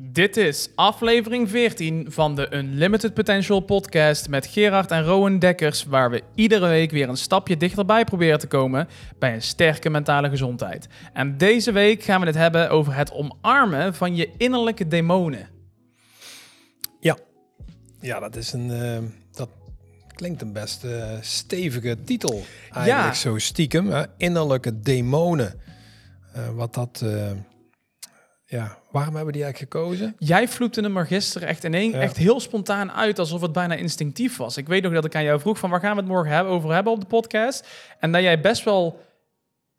Dit is aflevering 14 van de Unlimited Potential podcast met Gerard en Rowan Dekkers, waar we iedere week weer een stapje dichterbij proberen te komen bij een sterke mentale gezondheid. En deze week gaan we het hebben over het omarmen van je innerlijke demonen. Ja, ja dat is een. eh, dat klinkt een best eh, stevige titel. Eigenlijk Ja. zo stiekem. Hè? Innerlijke demonen. Eh, wat dat. Ja, waarom hebben die eigenlijk gekozen? Jij vloepte hem er gisteren echt in één, Ja. echt heel spontaan uit, alsof het bijna instinctief was. Ik weet nog dat ik aan jou vroeg van waar gaan we het morgen hebben, over hebben op de podcast. En dat jij best wel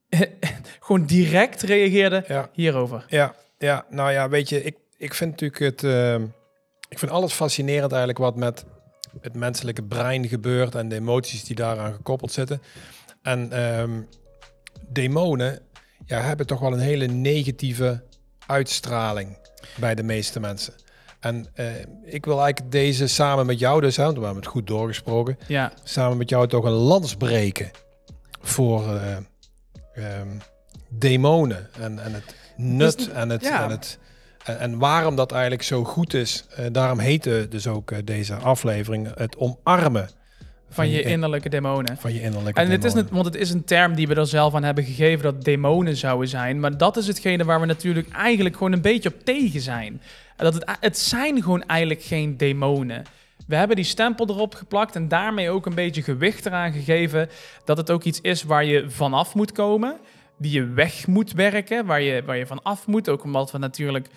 gewoon direct reageerde Ja, hierover. ja, ja nou ja, weet je, ik, ik vind natuurlijk het. eh, ik vind alles fascinerend eigenlijk wat met het menselijke brein gebeurt en de emoties die daaraan gekoppeld zitten. En ehm, demonen ja, hebben toch wel een hele negatieve uitstraling bij de meeste mensen. En eh, ik wil eigenlijk deze samen met jou dus, hè, want we hebben het goed doorgesproken, Ja, samen met jou toch een lans breken voor eh, ehm, demonen en, en het nut Dus, en, het, ja. en, het, en, en waarom dat eigenlijk zo goed is. Eh, daarom heette dus ook deze aflevering het omarmen van je innerlijke demonen. van je innerlijke En het is, net, want het is een term die we er zelf aan hebben gegeven dat demonen zouden zijn. Maar dat is hetgene waar we natuurlijk eigenlijk gewoon een beetje op tegen zijn. Dat het, het zijn gewoon eigenlijk geen demonen. We hebben die stempel erop geplakt en daarmee ook een beetje gewicht eraan gegeven dat het ook iets is waar je vanaf moet komen, die je weg moet werken, waar je, waar je vanaf moet. Ook omdat we natuurlijk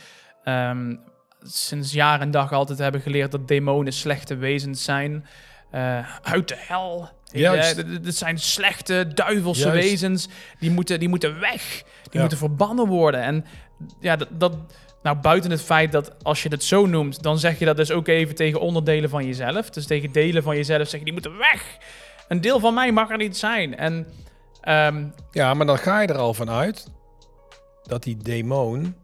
ehm, sinds jaar en dag altijd hebben geleerd dat demonen slechte wezens zijn. Eh, uit de hel. Juist. D- Dit zijn slechte, duivelse Juist. wezens. Die moeten, die moeten weg. Die Ja. moeten verbannen worden. En ja, dat, dat, nou, buiten het feit dat als je het zo noemt, dan zeg je dat dus ook even tegen onderdelen van jezelf. Dus tegen delen van jezelf zeg je, die moeten weg. Een deel van mij mag er niet zijn. En ehm, Ja, maar dan ga je er al van uit dat die demon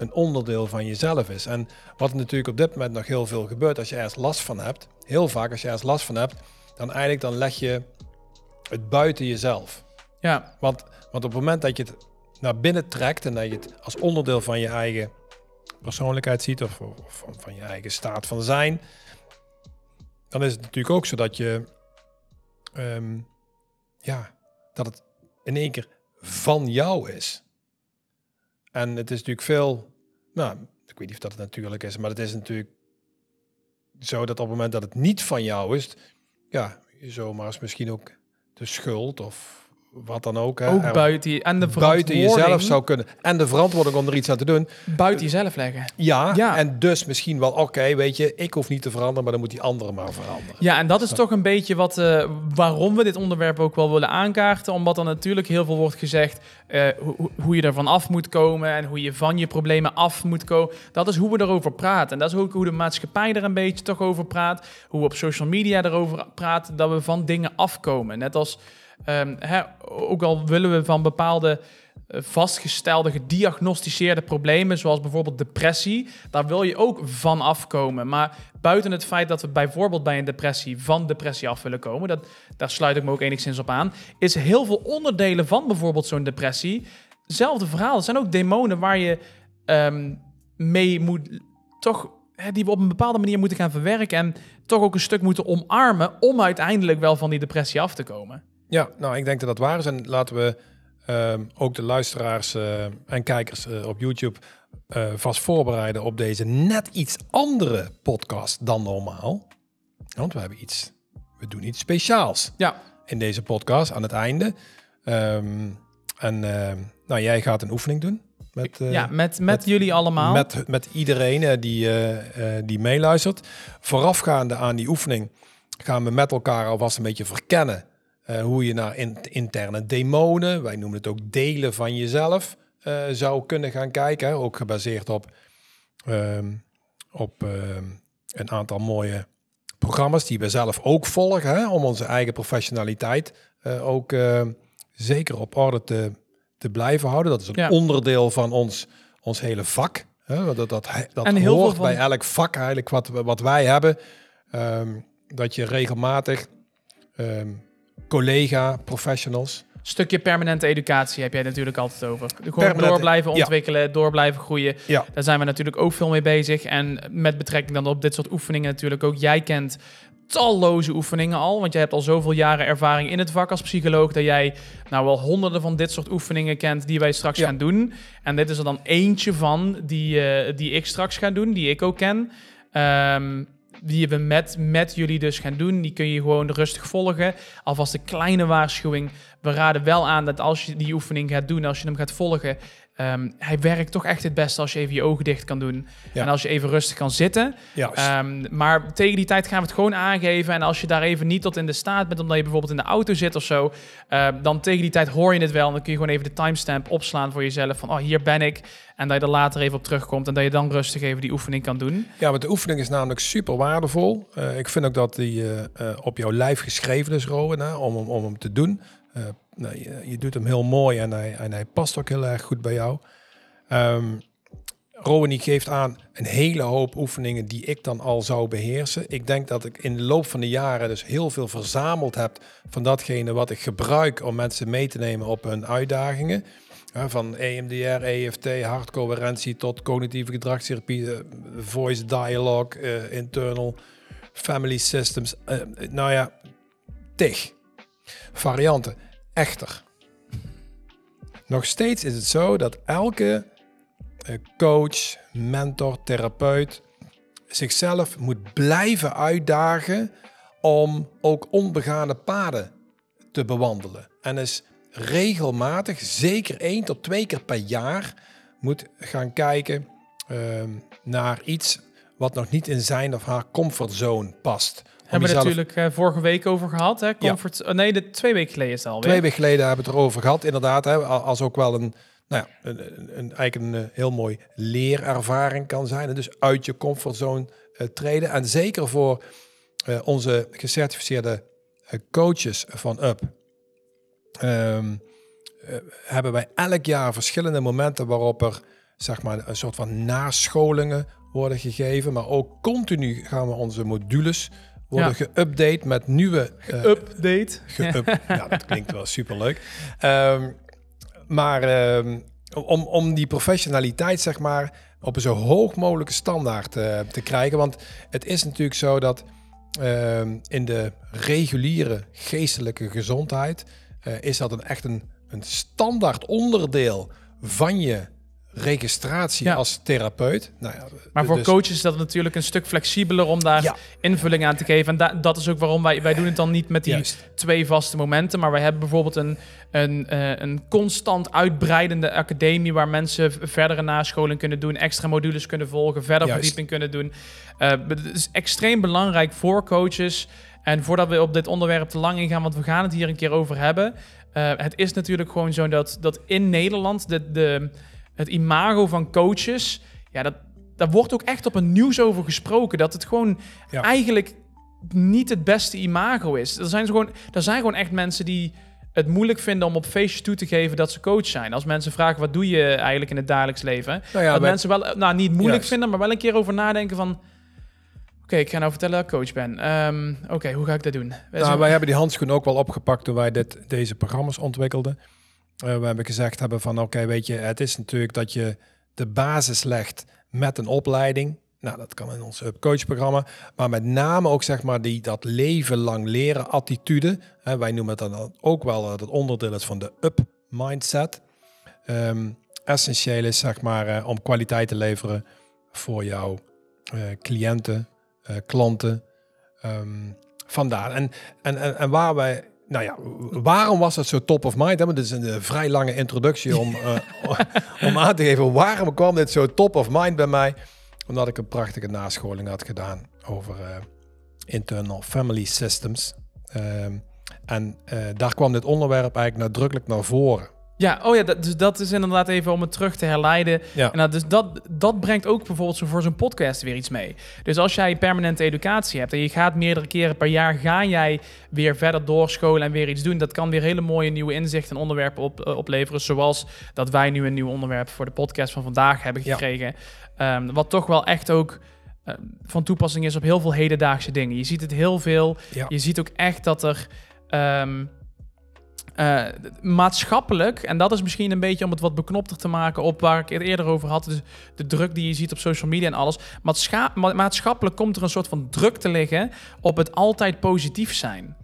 een onderdeel van jezelf is. En wat natuurlijk op dit moment nog heel veel gebeurt, als je ergens last van hebt, heel vaak als je ergens last van hebt, dan eigenlijk dan leg je het buiten jezelf. ja, Want, want op het moment dat je het naar binnen trekt en dat je het als onderdeel van je eigen persoonlijkheid ziet of, of van, van je eigen staat van zijn, dan is het natuurlijk ook zo dat je, ehm, ja, dat het in één keer van jou is. En het is natuurlijk veel, nou, ik weet niet of dat het natuurlijk is, maar het is natuurlijk zo dat op het moment dat het niet van jou is, ja, je zomaar eens misschien ook de schuld of wat dan ook. Hè, ook buiten je, en de buiten jezelf zou kunnen. En de verantwoording om er iets aan te doen. buiten jezelf leggen. Ja, Ja. en dus misschien wel, oké, weet je, ik hoef niet te veranderen, maar dan moet die andere maar veranderen. Ja, en dat is toch een beetje wat, eh, waarom we dit onderwerp ook wel willen aankaarten. Omdat er natuurlijk heel veel wordt gezegd eh, hoe, hoe je ervan af moet komen en hoe je van je problemen af moet komen. Dat is hoe we erover praten. En dat is ook hoe de maatschappij er een beetje toch over praat. Hoe we op social media erover praten, dat we van dingen afkomen. Net als, ehm, hè, ook al willen we van bepaalde eh, vastgestelde, gediagnosticeerde problemen, zoals bijvoorbeeld depressie, daar wil je ook van afkomen. Maar buiten het feit dat we bijvoorbeeld bij een depressie van depressie af willen komen, dat, daar sluit ik me ook enigszins op aan, is heel veel onderdelen van bijvoorbeeld zo'n depressie, hetzelfde verhaal. Het zijn ook demonen waar je ehm, mee moet, toch, die we op een bepaalde manier moeten gaan verwerken en toch ook een stuk moeten omarmen om uiteindelijk wel van die depressie af te komen. Ja, nou, ik denk dat dat waar is. En laten we ehm, ook de luisteraars eh, en kijkers eh, op YouTube eh, vast voorbereiden op deze net iets andere podcast dan normaal. Want we hebben iets, we doen iets speciaals Ja, in deze podcast aan het einde. Ehm, en ehm, nou, jij gaat een oefening doen. Met, ja met, met, met- jullie allemaal. Met, met iedereen die, die meeluistert. Voorafgaande aan die oefening gaan we met elkaar alvast een beetje verkennen eh, hoe je naar in- interne demonen, wij noemen het ook delen van jezelf, eh, zou kunnen gaan kijken. hè. Ook gebaseerd op, ehm, op ehm, een aantal mooie programma's die we zelf ook volgen, hè, om onze eigen professionaliteit eh, ook eh, zeker op orde te, te blijven houden. Dat is een Ja. onderdeel van ons, ons hele vak. Hè, dat dat, dat hoort van- bij elk vak eigenlijk wat, we- wat wij hebben. Ehm, dat je regelmatig ehm, collega-professionals Stukje permanente educatie heb jij natuurlijk altijd over. Gewoon door blijven ja. ontwikkelen, door blijven groeien. Ja. Daar zijn we natuurlijk ook veel mee bezig. En met betrekking dan op dit soort oefeningen natuurlijk ook. Jij kent talloze oefeningen al. Want jij hebt al zoveel jaren ervaring in het vak als psycholoog... dat jij nou wel honderden van dit soort oefeningen kent... die wij straks Ja. gaan doen. En dit is er dan eentje van die, eh, die ik straks ga doen, die ik ook ken. Ehm, die we met, met jullie dus gaan doen. Die kun je gewoon rustig volgen. Alvast een kleine waarschuwing. We raden wel aan dat als je die oefening gaat doen, als je hem gaat volgen... ehm, hij werkt toch echt het beste als je even je ogen dicht kan doen. Ja. En als je even rustig kan zitten. Ehm, maar tegen die tijd gaan we het gewoon aangeven. En als je daar even niet tot in de staat bent, omdat je bijvoorbeeld in de auto zit of zo, eh, dan tegen die tijd hoor je het wel. En dan kun je gewoon even de timestamp opslaan voor jezelf. Van, oh, hier ben ik. En dat je er later even op terugkomt. En dat je dan rustig even die oefening kan doen. Ja, want de oefening is namelijk super waardevol. Eh, ik vind ook dat die eh, eh, op jouw lijf geschreven is, Rowan, hè, om, hem- om hem te doen. Nou, je, doet hem heel mooi en hij, en hij past ook heel erg goed bij jou. Die geeft aan een hele hoop oefeningen die ik dan al zou beheersen. Ik denk dat ik in de loop van de jaren dus heel veel verzameld heb van datgene wat ik gebruik om mensen mee te nemen op hun uitdagingen. Van EMDR, EFT, hartcoherentie tot cognitieve gedragstherapie, eh, voice dialogue, eh, internal family systems. Eh, nou ja, tig varianten. Echter, nog steeds is het zo dat elke eh, coach, mentor, therapeut zichzelf moet blijven uitdagen om ook onbegane paden te bewandelen. En is regelmatig, zeker één tot twee keer per jaar, moet gaan kijken ehm, naar iets wat nog niet in zijn of haar comfortzone past. Hebben we natuurlijk eh, vorige week over gehad. Hè? Comfort, oh, nee, de, twee weken geleden is het alweer. Twee weken geleden hebben we het erover gehad, inderdaad. Hè, al- als ook wel een, nou ja, een, een, een- eigenlijk een eh, heel mooi leerervaring kan zijn. En dus uit je comfortzone eh, treden. En zeker voor onze gecertificeerde coaches van UP. ehm, eh, hebben wij elk jaar verschillende momenten waarop er zeg maar een soort van nascholingen worden gegeven. Maar ook continu gaan we onze modules worden geüpdate met nieuwe eh, Update. Ge-up. ja, dat klinkt wel superleuk. Ehm, maar ehm, om, om die professionaliteit, zeg maar, op een zo hoog mogelijke standaard eh, te krijgen. Want het is natuurlijk zo dat ehm, in de reguliere geestelijke gezondheid eh, is dat een echt een, een standaard onderdeel van je registratie Ja. als therapeut. Nou ja, Maar voor dus- coaches is dat natuurlijk een stuk flexibeler om daar Ja. invulling aan te geven. En da- dat is ook waarom wij, wij doen het dan niet met die Juist. twee vaste momenten. Maar wij hebben bijvoorbeeld een, een, eh, een constant uitbreidende academie waar mensen verdere nascholing kunnen doen, extra modules kunnen volgen, verder Juist. verdieping kunnen doen. Eh, het is extreem belangrijk voor coaches. En voordat we op dit onderwerp te lang ingaan, want we gaan het hier een keer over hebben. eh, het is natuurlijk gewoon zo dat, dat in Nederland de, de, het imago van coaches, ja, dat, daar wordt ook echt op een nieuws over gesproken. Dat het gewoon Ja. eigenlijk niet het beste imago is. Er zijn, gewoon, er zijn gewoon echt mensen die het moeilijk vinden om op feestjes toe te geven dat ze coach zijn. Als mensen vragen, wat doe je eigenlijk in het dagelijks leven? Nou ja, dat mensen wel, nou niet moeilijk Juist. vinden, maar wel een keer over nadenken van... Oké, ik ga nou vertellen dat ik coach ben. Ehm, Oké, hoe ga ik dat doen? Nou, wij hebben die handschoen ook wel opgepakt toen wij dit, deze programma's ontwikkelden. Eh, we hebben gezegd hebben van oké, weet je, het is natuurlijk dat je de basis legt met een opleiding. Nou, dat kan in ons coachprogramma. Maar met name ook zeg maar die, dat leven lang leren attitude. Hè, wij noemen het dan ook wel dat het onderdeel is van de up mindset. Ehm, essentieel is zeg maar eh, om kwaliteit te leveren voor jouw eh, cliënten, eh, klanten. Ehm, vandaar. En, en, en, en waar wij, nou ja, waarom was dat zo top of mind? Hè? Want dit is een eh, vrij lange introductie om, eh, om aan te geven waarom kwam dit zo top of mind bij mij. Omdat ik een prachtige nascholing had gedaan over eh, internal family systems. Ehm, en daar kwam dit onderwerp eigenlijk nadrukkelijk naar voren. Ja, oh ja, dat, dus dat is inderdaad even om het terug te herleiden. Ja. En dat, dus dat, dat brengt ook bijvoorbeeld zo voor zo'n podcast weer iets mee. Dus als jij permanente educatie hebt en je gaat meerdere keren per jaar, ga jij weer verder doorscholen en weer iets doen. Dat kan weer hele mooie nieuwe inzichten en onderwerpen op, eh, opleveren. Zoals dat wij nu een nieuw onderwerp voor de podcast van vandaag hebben Ja. gekregen. Ehm, wat toch wel echt ook eh, van toepassing is op heel veel hedendaagse dingen. Je ziet het heel veel. Ja. Je ziet ook echt dat er. ehm, eh, maatschappelijk, en dat is misschien een beetje om het wat beknopter te maken op waar ik het eerder over had, dus de druk die je ziet op social media en alles. Maatscha ma- maatschappelijk komt er een soort van druk te liggen op het altijd positief zijn.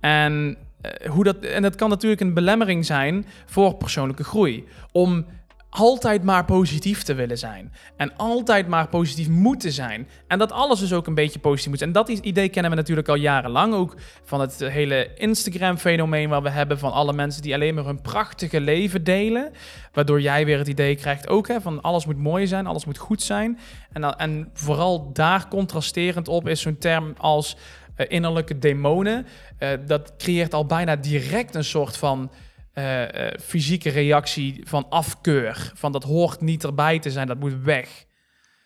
En, eh, hoe dat, en dat kan natuurlijk een belemmering zijn voor persoonlijke groei. Om altijd maar positief te willen zijn. En altijd maar positief moeten zijn. En dat alles dus ook een beetje positief moet zijn. En dat idee kennen we natuurlijk al jarenlang. Ook van het hele Instagram-fenomeen waar we hebben van alle mensen die alleen maar hun prachtige leven delen. Waardoor jij weer het idee krijgt ook hè, van alles moet mooi zijn, alles moet goed zijn. En, en vooral daar contrasterend op is zo'n term als eh, innerlijke demonen. Eh, dat creëert al bijna direct een soort van eh, eh, fysieke reactie van afkeur. Van dat hoort niet erbij te zijn, dat moet weg.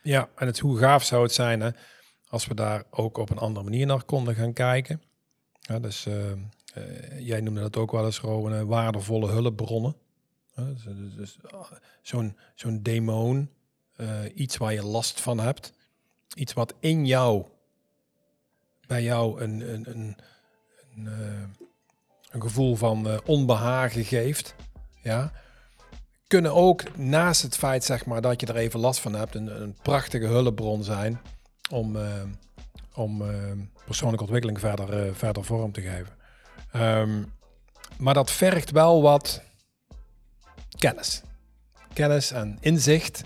Ja, en het, hoe gaaf zou het zijn hè, als we daar ook op een andere manier naar konden gaan kijken. Dus eh, jij noemde dat ook wel eens gewoon waardevolle hulpbronnen. Dus, dus- dus, ah, zo'n zo'n demon, iets waar je last van hebt, iets wat in jou, bij jou een, een, een, een, een gevoel van eh, onbehagen geeft. Ja, kunnen ook naast het feit zeg maar, dat je er even last van hebt, een, een prachtige hulpbron zijn om, eh, om eh, persoonlijke ontwikkeling verder, verder vorm te geven. Ehm, maar dat vergt wel wat kennis. Kennis en inzicht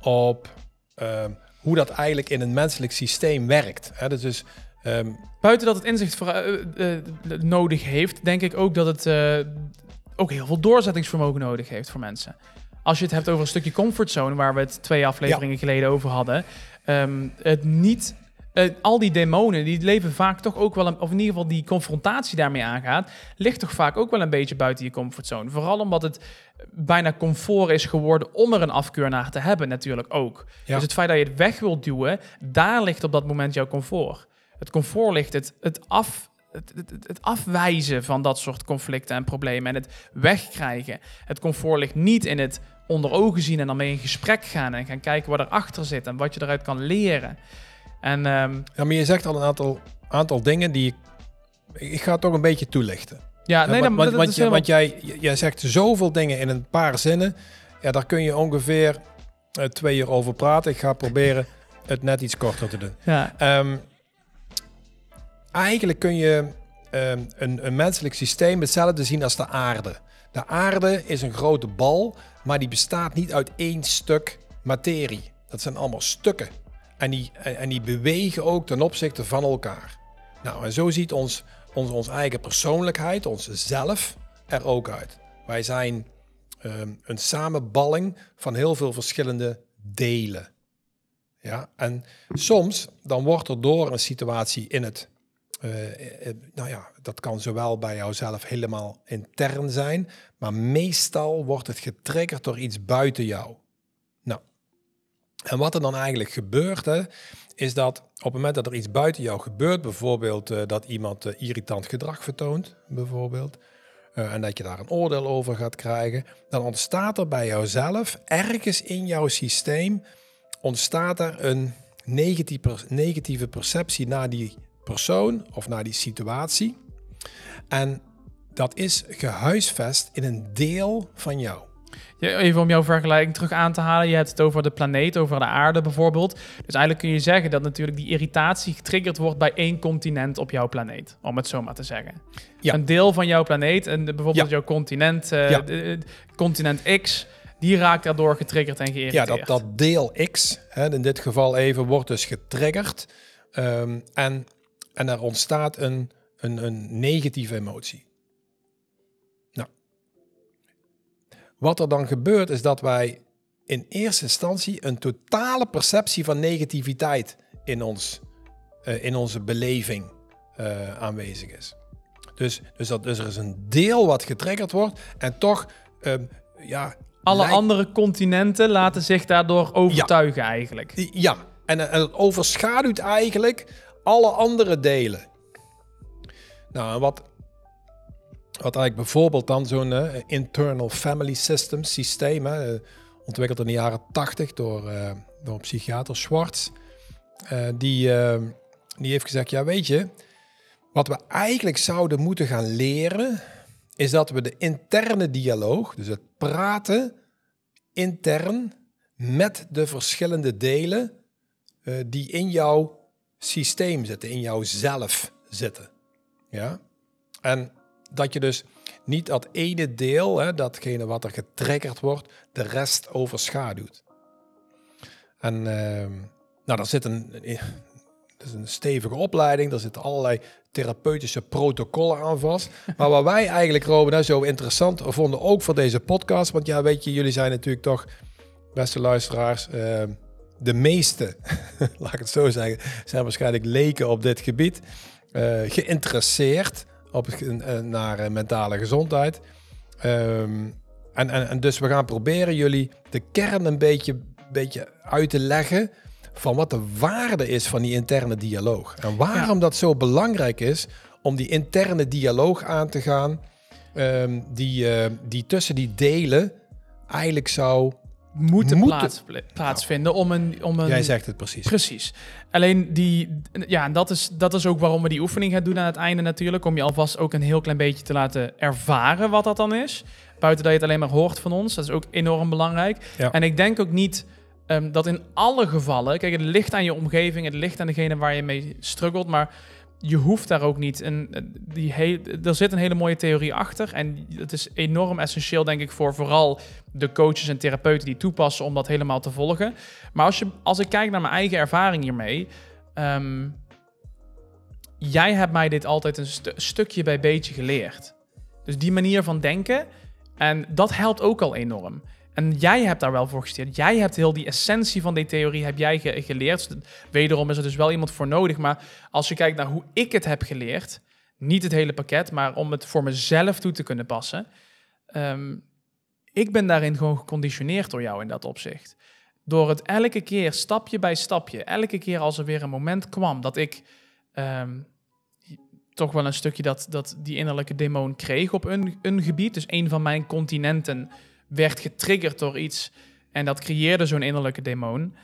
op ehm, hoe dat eigenlijk in een menselijk systeem werkt. Hè, dus dus ehm, Buiten dat het inzicht voor, eh, eh, eh, nodig heeft, denk ik ook dat het ook heel veel doorzettingsvermogen nodig heeft voor mensen. Als je het hebt over een stukje comfortzone, waar we het twee afleveringen geleden over hadden. ehm, het niet, al die demonen, die leven vaak toch ook wel, een, of in ieder geval die confrontatie daarmee aangaat, ligt toch vaak ook wel een beetje buiten je comfortzone. Vooral omdat het bijna comfort is geworden om er een afkeur naar te hebben, natuurlijk ook. Ja. Dus het feit dat je het weg wilt duwen, daar ligt op dat moment jouw comfort. Het comfort ligt het, het, af, het, het, het- afwijzen van dat soort conflicten en problemen en het wegkrijgen. Het comfort ligt niet in het onder ogen zien en dan mee in gesprek gaan en gaan kijken wat erachter zit en wat je eruit kan leren. En ehm, ja, maar je zegt al een aantal, aantal dingen die ik... Ik ga toch een beetje toelichten. ja, Ja, nee, want, dat, want, want, helemaal- want jij, jij zegt zoveel dingen in een paar zinnen. Ja, daar kun je ongeveer eh, twee uur over praten. Ik ga proberen het net iets korter te doen. ja, Ehm, eigenlijk kun je ehm, een, een menselijk systeem hetzelfde zien als de aarde. De aarde is een grote bal, maar die bestaat niet uit één stuk materie. Dat zijn allemaal stukken. En die, en, die bewegen ook ten opzichte van elkaar. Nou, en zo ziet ons, ons, ons eigen persoonlijkheid, ons zelf, er ook uit. Wij zijn ehm, een samenballing van heel veel verschillende delen. Ja, en soms dan wordt er door een situatie in het, nou ja, dat kan zowel bij jouzelf helemaal intern zijn, maar meestal wordt het getriggerd door iets buiten jou. Nou, en wat er dan eigenlijk gebeurt, hè, is dat op het moment dat er iets buiten jou gebeurt, bijvoorbeeld eh, dat iemand eh, irritant gedrag vertoont, bijvoorbeeld, eh, en dat je daar een oordeel over gaat krijgen, dan ontstaat er bij jouzelf ergens in jouw systeem ontstaat er een negatieve, negatieve perceptie naar die persoon of naar die situatie. En dat is gehuisvest in een deel van jou. Ja, Even om jouw vergelijking terug aan te halen. Je hebt het over de planeet, over de aarde bijvoorbeeld. Dus eigenlijk kun je zeggen dat natuurlijk die irritatie getriggerd wordt bij één continent op jouw planeet. Om het zo maar te zeggen. Ja. Een deel van jouw planeet, en bijvoorbeeld Ja. jouw continent, eh, Ja. de- continent X, die raakt daardoor getriggerd en Ja, geïrriteerd. dat, dat deel X, hè, in dit geval even, wordt dus getriggerd. Ehm, en, en er ontstaat een, een, een negatieve emotie. Nou, wat er dan gebeurt is dat wij in eerste instantie een totale perceptie van negativiteit in, ons, eh, in onze beleving eh, aanwezig is. Dus, dus, dat, dus er is een deel wat getriggerd wordt en toch, ehm, ja... Alle lijkt- andere continenten laten zich daardoor overtuigen eigenlijk. Ja, en, en het overschaduwt eigenlijk alle andere delen. Nou, en wat, wat eigenlijk bijvoorbeeld dan zo'n eh, internal family system systeem, eh, ontwikkeld in de jaren 80 door, eh, door psychiater Schwartz, die, die heeft gezegd, ja weet je, wat we eigenlijk zouden moeten gaan leren, is dat we de interne dialoog, dus het praten intern met de verschillende delen die in jouw systeem zitten, in jouw zelf zitten. Ja? En dat je dus niet dat ene deel, hè, datgene wat er getriggerd wordt, de rest overschaduwt. En uh, nou, daar zit een, dat is een stevige opleiding, daar zitten allerlei therapeutische protocollen aan vast. Maar wat wij eigenlijk, Robin, zo interessant vonden, ook voor deze podcast, want ja, weet je, jullie zijn natuurlijk toch, beste luisteraars, uh, de meeste, laat ik het zo zeggen, zijn waarschijnlijk leken op dit gebied, uh, geïnteresseerd op, uh, naar uh, mentale gezondheid. Um, en, en, en dus we gaan proberen jullie de kern een beetje, beetje uit te leggen van wat de waarde is van die interne dialoog. En waarom ja. dat zo belangrijk is om die interne dialoog aan te gaan, um, die, uh, die tussen die delen eigenlijk zou moeten, moeten plaats, plaatsvinden om een, om een... Jij zegt het precies. Precies. Alleen die... Ja, dat is, dat is ook waarom we die oefening gaan doen aan het einde natuurlijk. Om je alvast ook een heel klein beetje te laten ervaren wat dat dan is. Buiten dat je het alleen maar hoort van ons. Dat is ook enorm belangrijk. Ja. En ik denk ook niet um, dat in alle gevallen... Kijk, het ligt aan je omgeving. Het ligt aan degene waar je mee struggelt. Maar je hoeft daar ook niet. En die heel, er zit een hele mooie theorie achter. En het is enorm essentieel, denk ik, voor vooral de coaches en therapeuten die toepassen om dat helemaal te volgen. Maar als, je, als ik kijk naar mijn eigen ervaring hiermee. Um, jij hebt mij dit altijd een stu stukje bij beetje geleerd. Dus die manier van denken. En dat helpt ook al enorm. En jij hebt daar wel voor gesteerd. Jij hebt heel die essentie van die theorie heb jij ge geleerd. Wederom is er dus wel iemand voor nodig. Maar als je kijkt naar hoe ik het heb geleerd, niet het hele pakket, maar om het voor mezelf toe te kunnen passen. Um, ik ben daarin gewoon geconditioneerd door jou in dat opzicht. Door het elke keer, stapje bij stapje, elke keer als er weer een moment kwam dat ik um, toch wel een stukje dat, dat die innerlijke demon kreeg op een, een gebied. Dus een van mijn continenten werd getriggerd door iets en dat creëerde zo'n innerlijke demon.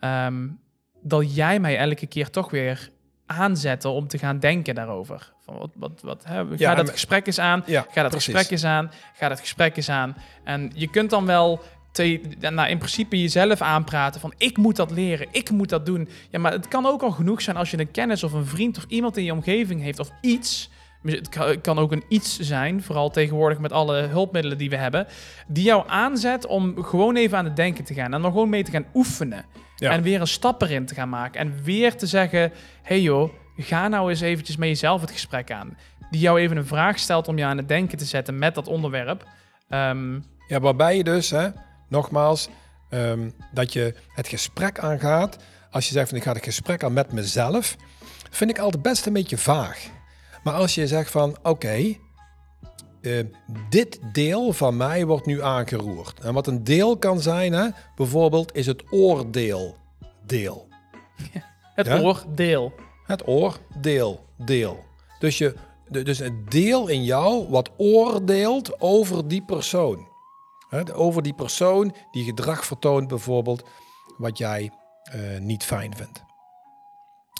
Um, dat jij mij elke keer toch weer aanzette om te gaan denken daarover. Van wat, wat, wat, hè? Ga ja, dat gesprek eens aan, ja, ga dat precies. gesprek eens aan, ga dat gesprek eens aan. En je kunt dan wel te, nou, in principe jezelf aanpraten van ik moet dat leren, ik moet dat doen. Ja, maar het kan ook al genoeg zijn als je een kennis of een vriend of iemand in je omgeving heeft of iets het kan ook een iets zijn, vooral tegenwoordig met alle hulpmiddelen die we hebben, die jou aanzet om gewoon even aan het denken te gaan en dan gewoon mee te gaan oefenen. Ja. En weer een stap erin te gaan maken. En weer te zeggen, hey joh, ga nou eens eventjes met jezelf het gesprek aan. Die jou even een vraag stelt om je aan het denken te zetten met dat onderwerp. Um, ja, waarbij je dus, hè, nogmaals, um, dat je het gesprek aangaat. Als je zegt van ik ga het gesprek aan met mezelf, vind ik altijd best een beetje vaag. Maar als je zegt van oké, okay, uh, dit deel van mij wordt nu aangeroerd. En wat een deel kan zijn, hè, bijvoorbeeld, is het oordeel deel. het ja? oordeel. Het oordeel deel. Dus, je, dus een deel in jou wat oordeelt over die persoon. Hè, over die persoon die gedrag vertoont, bijvoorbeeld, wat jij uh, niet fijn vindt.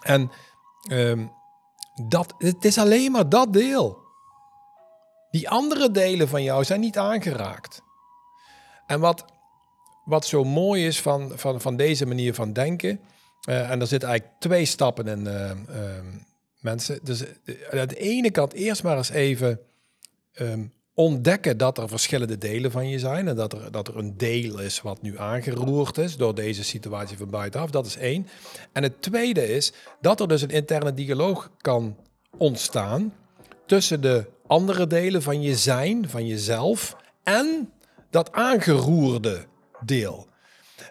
En um, dat, het is alleen maar dat deel. Die andere delen van jou zijn niet aangeraakt. En wat, wat zo mooi is van, van, van deze manier van denken, uh, en er zitten eigenlijk twee stappen in, uh, uh, mensen. Dus aan de ene kant eerst maar eens even um, ontdekken dat er verschillende delen van je zijn en dat er, dat er een deel is wat nu aangeroerd is door deze situatie van buitenaf. Dat is één. En het tweede is dat er dus een interne dialoog kan ontstaan tussen de andere delen van je zijn, van jezelf en dat aangeroerde deel.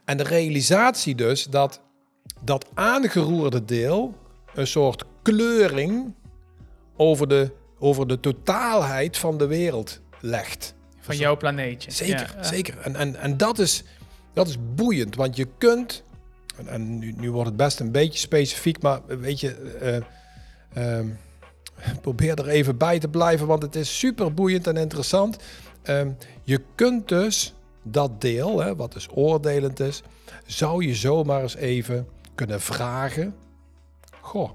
En de realisatie dus dat dat aangeroerde deel een soort kleuring over de over de totaalheid van de wereld legt. Van dus jouw planeetje. Zeker, ja. zeker. En, en, en dat, is, dat is boeiend, want je kunt, en, en nu, nu, wordt het best een beetje specifiek, maar weet je, uh, uh, probeer er even bij te blijven, want het is super boeiend en interessant. Uh, je kunt dus dat deel, hè, wat dus oordelend is, zou je zomaar eens even kunnen vragen. Goh,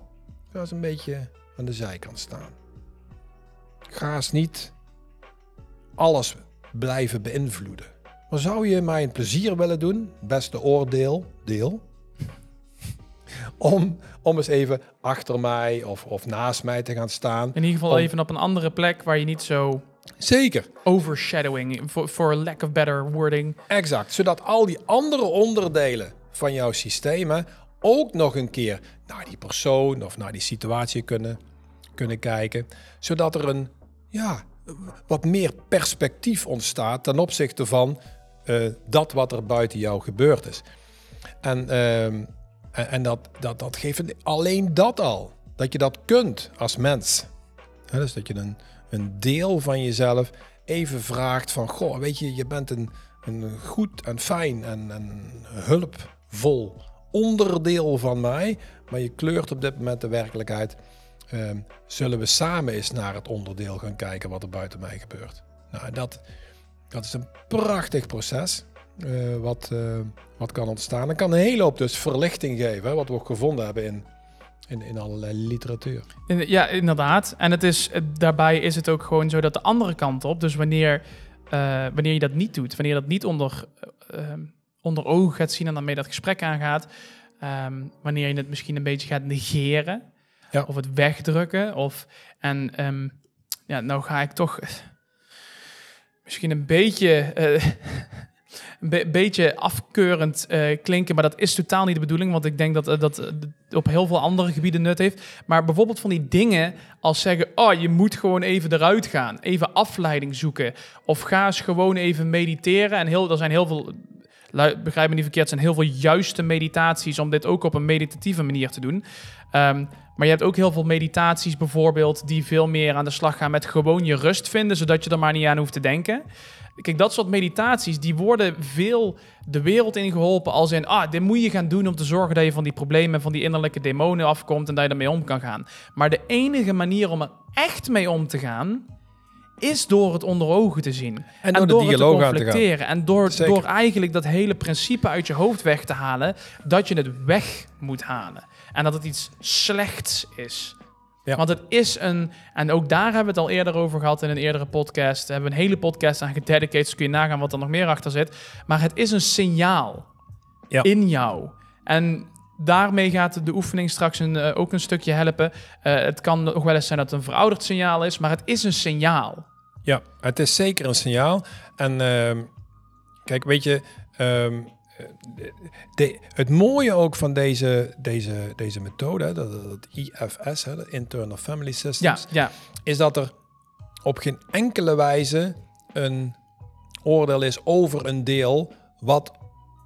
ga eens een beetje aan de zijkant staan. Ga eens niet alles blijven beïnvloeden. Maar zou je mij een plezier willen doen, beste oordeel, deel, om, om eens even achter mij of, of naast mij te gaan staan? In ieder geval Om- even op een andere plek waar je niet zo Zeker, overshadowing, for, for lack of better wording. exact. Zodat al die andere onderdelen van jouw systemen ook nog een keer naar die persoon of naar die situatie kunnen, kunnen kijken. Zodat er een, ja, wat meer perspectief ontstaat ten opzichte van eh, dat wat er buiten jou gebeurd is. En, ehm, en, dat, dat, dat geeft alleen dat al. Dat je dat kunt als mens. Hè, dus dat je een, een deel van jezelf even vraagt van... Goh, weet je, je bent een, een goed en fijn en, en hulpvol onderdeel van mij. Maar je kleurt op dit moment de werkelijkheid. Ehm, zullen we samen eens naar het onderdeel gaan kijken wat er buiten mij gebeurt? Nou, dat, dat is een prachtig proces eh, wat, eh, wat kan ontstaan. En kan een hele hoop dus verlichting geven, hè, wat we ook gevonden hebben in, in, in allerlei literatuur. Ja, inderdaad. En het is, daarbij is het ook gewoon zo dat de andere kant op, dus wanneer, eh, wanneer je dat niet doet, wanneer je dat niet onder, eh, ehm, onder ogen gaat zien en daarmee dat gesprek aangaat, ehm, wanneer je het misschien een beetje gaat negeren Of het wegdrukken, of en ehm, ja, nou ga ik toch misschien een beetje. eh, een be- beetje afkeurend eh, klinken, maar dat is totaal niet de bedoeling, want ik denk dat eh, dat op heel veel andere gebieden nut heeft. Maar bijvoorbeeld van die dingen als zeggen, oh, je moet gewoon even eruit gaan, even afleiding zoeken, of ga eens gewoon even mediteren. En heel, er zijn heel veel, begrijp me niet verkeerd, er zijn heel veel juiste meditaties om dit ook op een meditatieve manier te doen. Ehm, maar je hebt ook heel veel meditaties bijvoorbeeld die veel meer aan de slag gaan met gewoon je rust vinden, zodat je er maar niet aan hoeft te denken. Kijk, dat soort meditaties, die worden veel de wereld ingeholpen als in, ah, dit moet je gaan doen om te zorgen dat je van die problemen, van die innerlijke demonen afkomt en dat je ermee om kan gaan. Maar de enige manier om er echt mee om te gaan, is door het onder ogen te zien. En door de te dialoog conflicteren. En door, Zeker. door eigenlijk dat hele principe uit je hoofd weg te halen, dat je het weg moet halen. En dat het iets slechts is. Ja. Want het is een, en ook daar hebben we het al eerder over gehad in een eerdere podcast. Daar hebben we een hele podcast aan gededicated, dus kun je nagaan wat er nog meer achter zit. Maar het is een signaal Ja. in jou. En daarmee gaat de oefening straks een, eh, ook een stukje helpen. Eh, het kan nog wel eens zijn dat het een verouderd signaal is, maar het is een signaal. Ja, het is zeker een signaal. En ehm, kijk, weet je, ehm, de, het mooie ook van deze, deze, deze methode, dat, dat IFS, hè, de Internal Family Systems, ja, is dat er op geen enkele wijze een oordeel is over een deel wat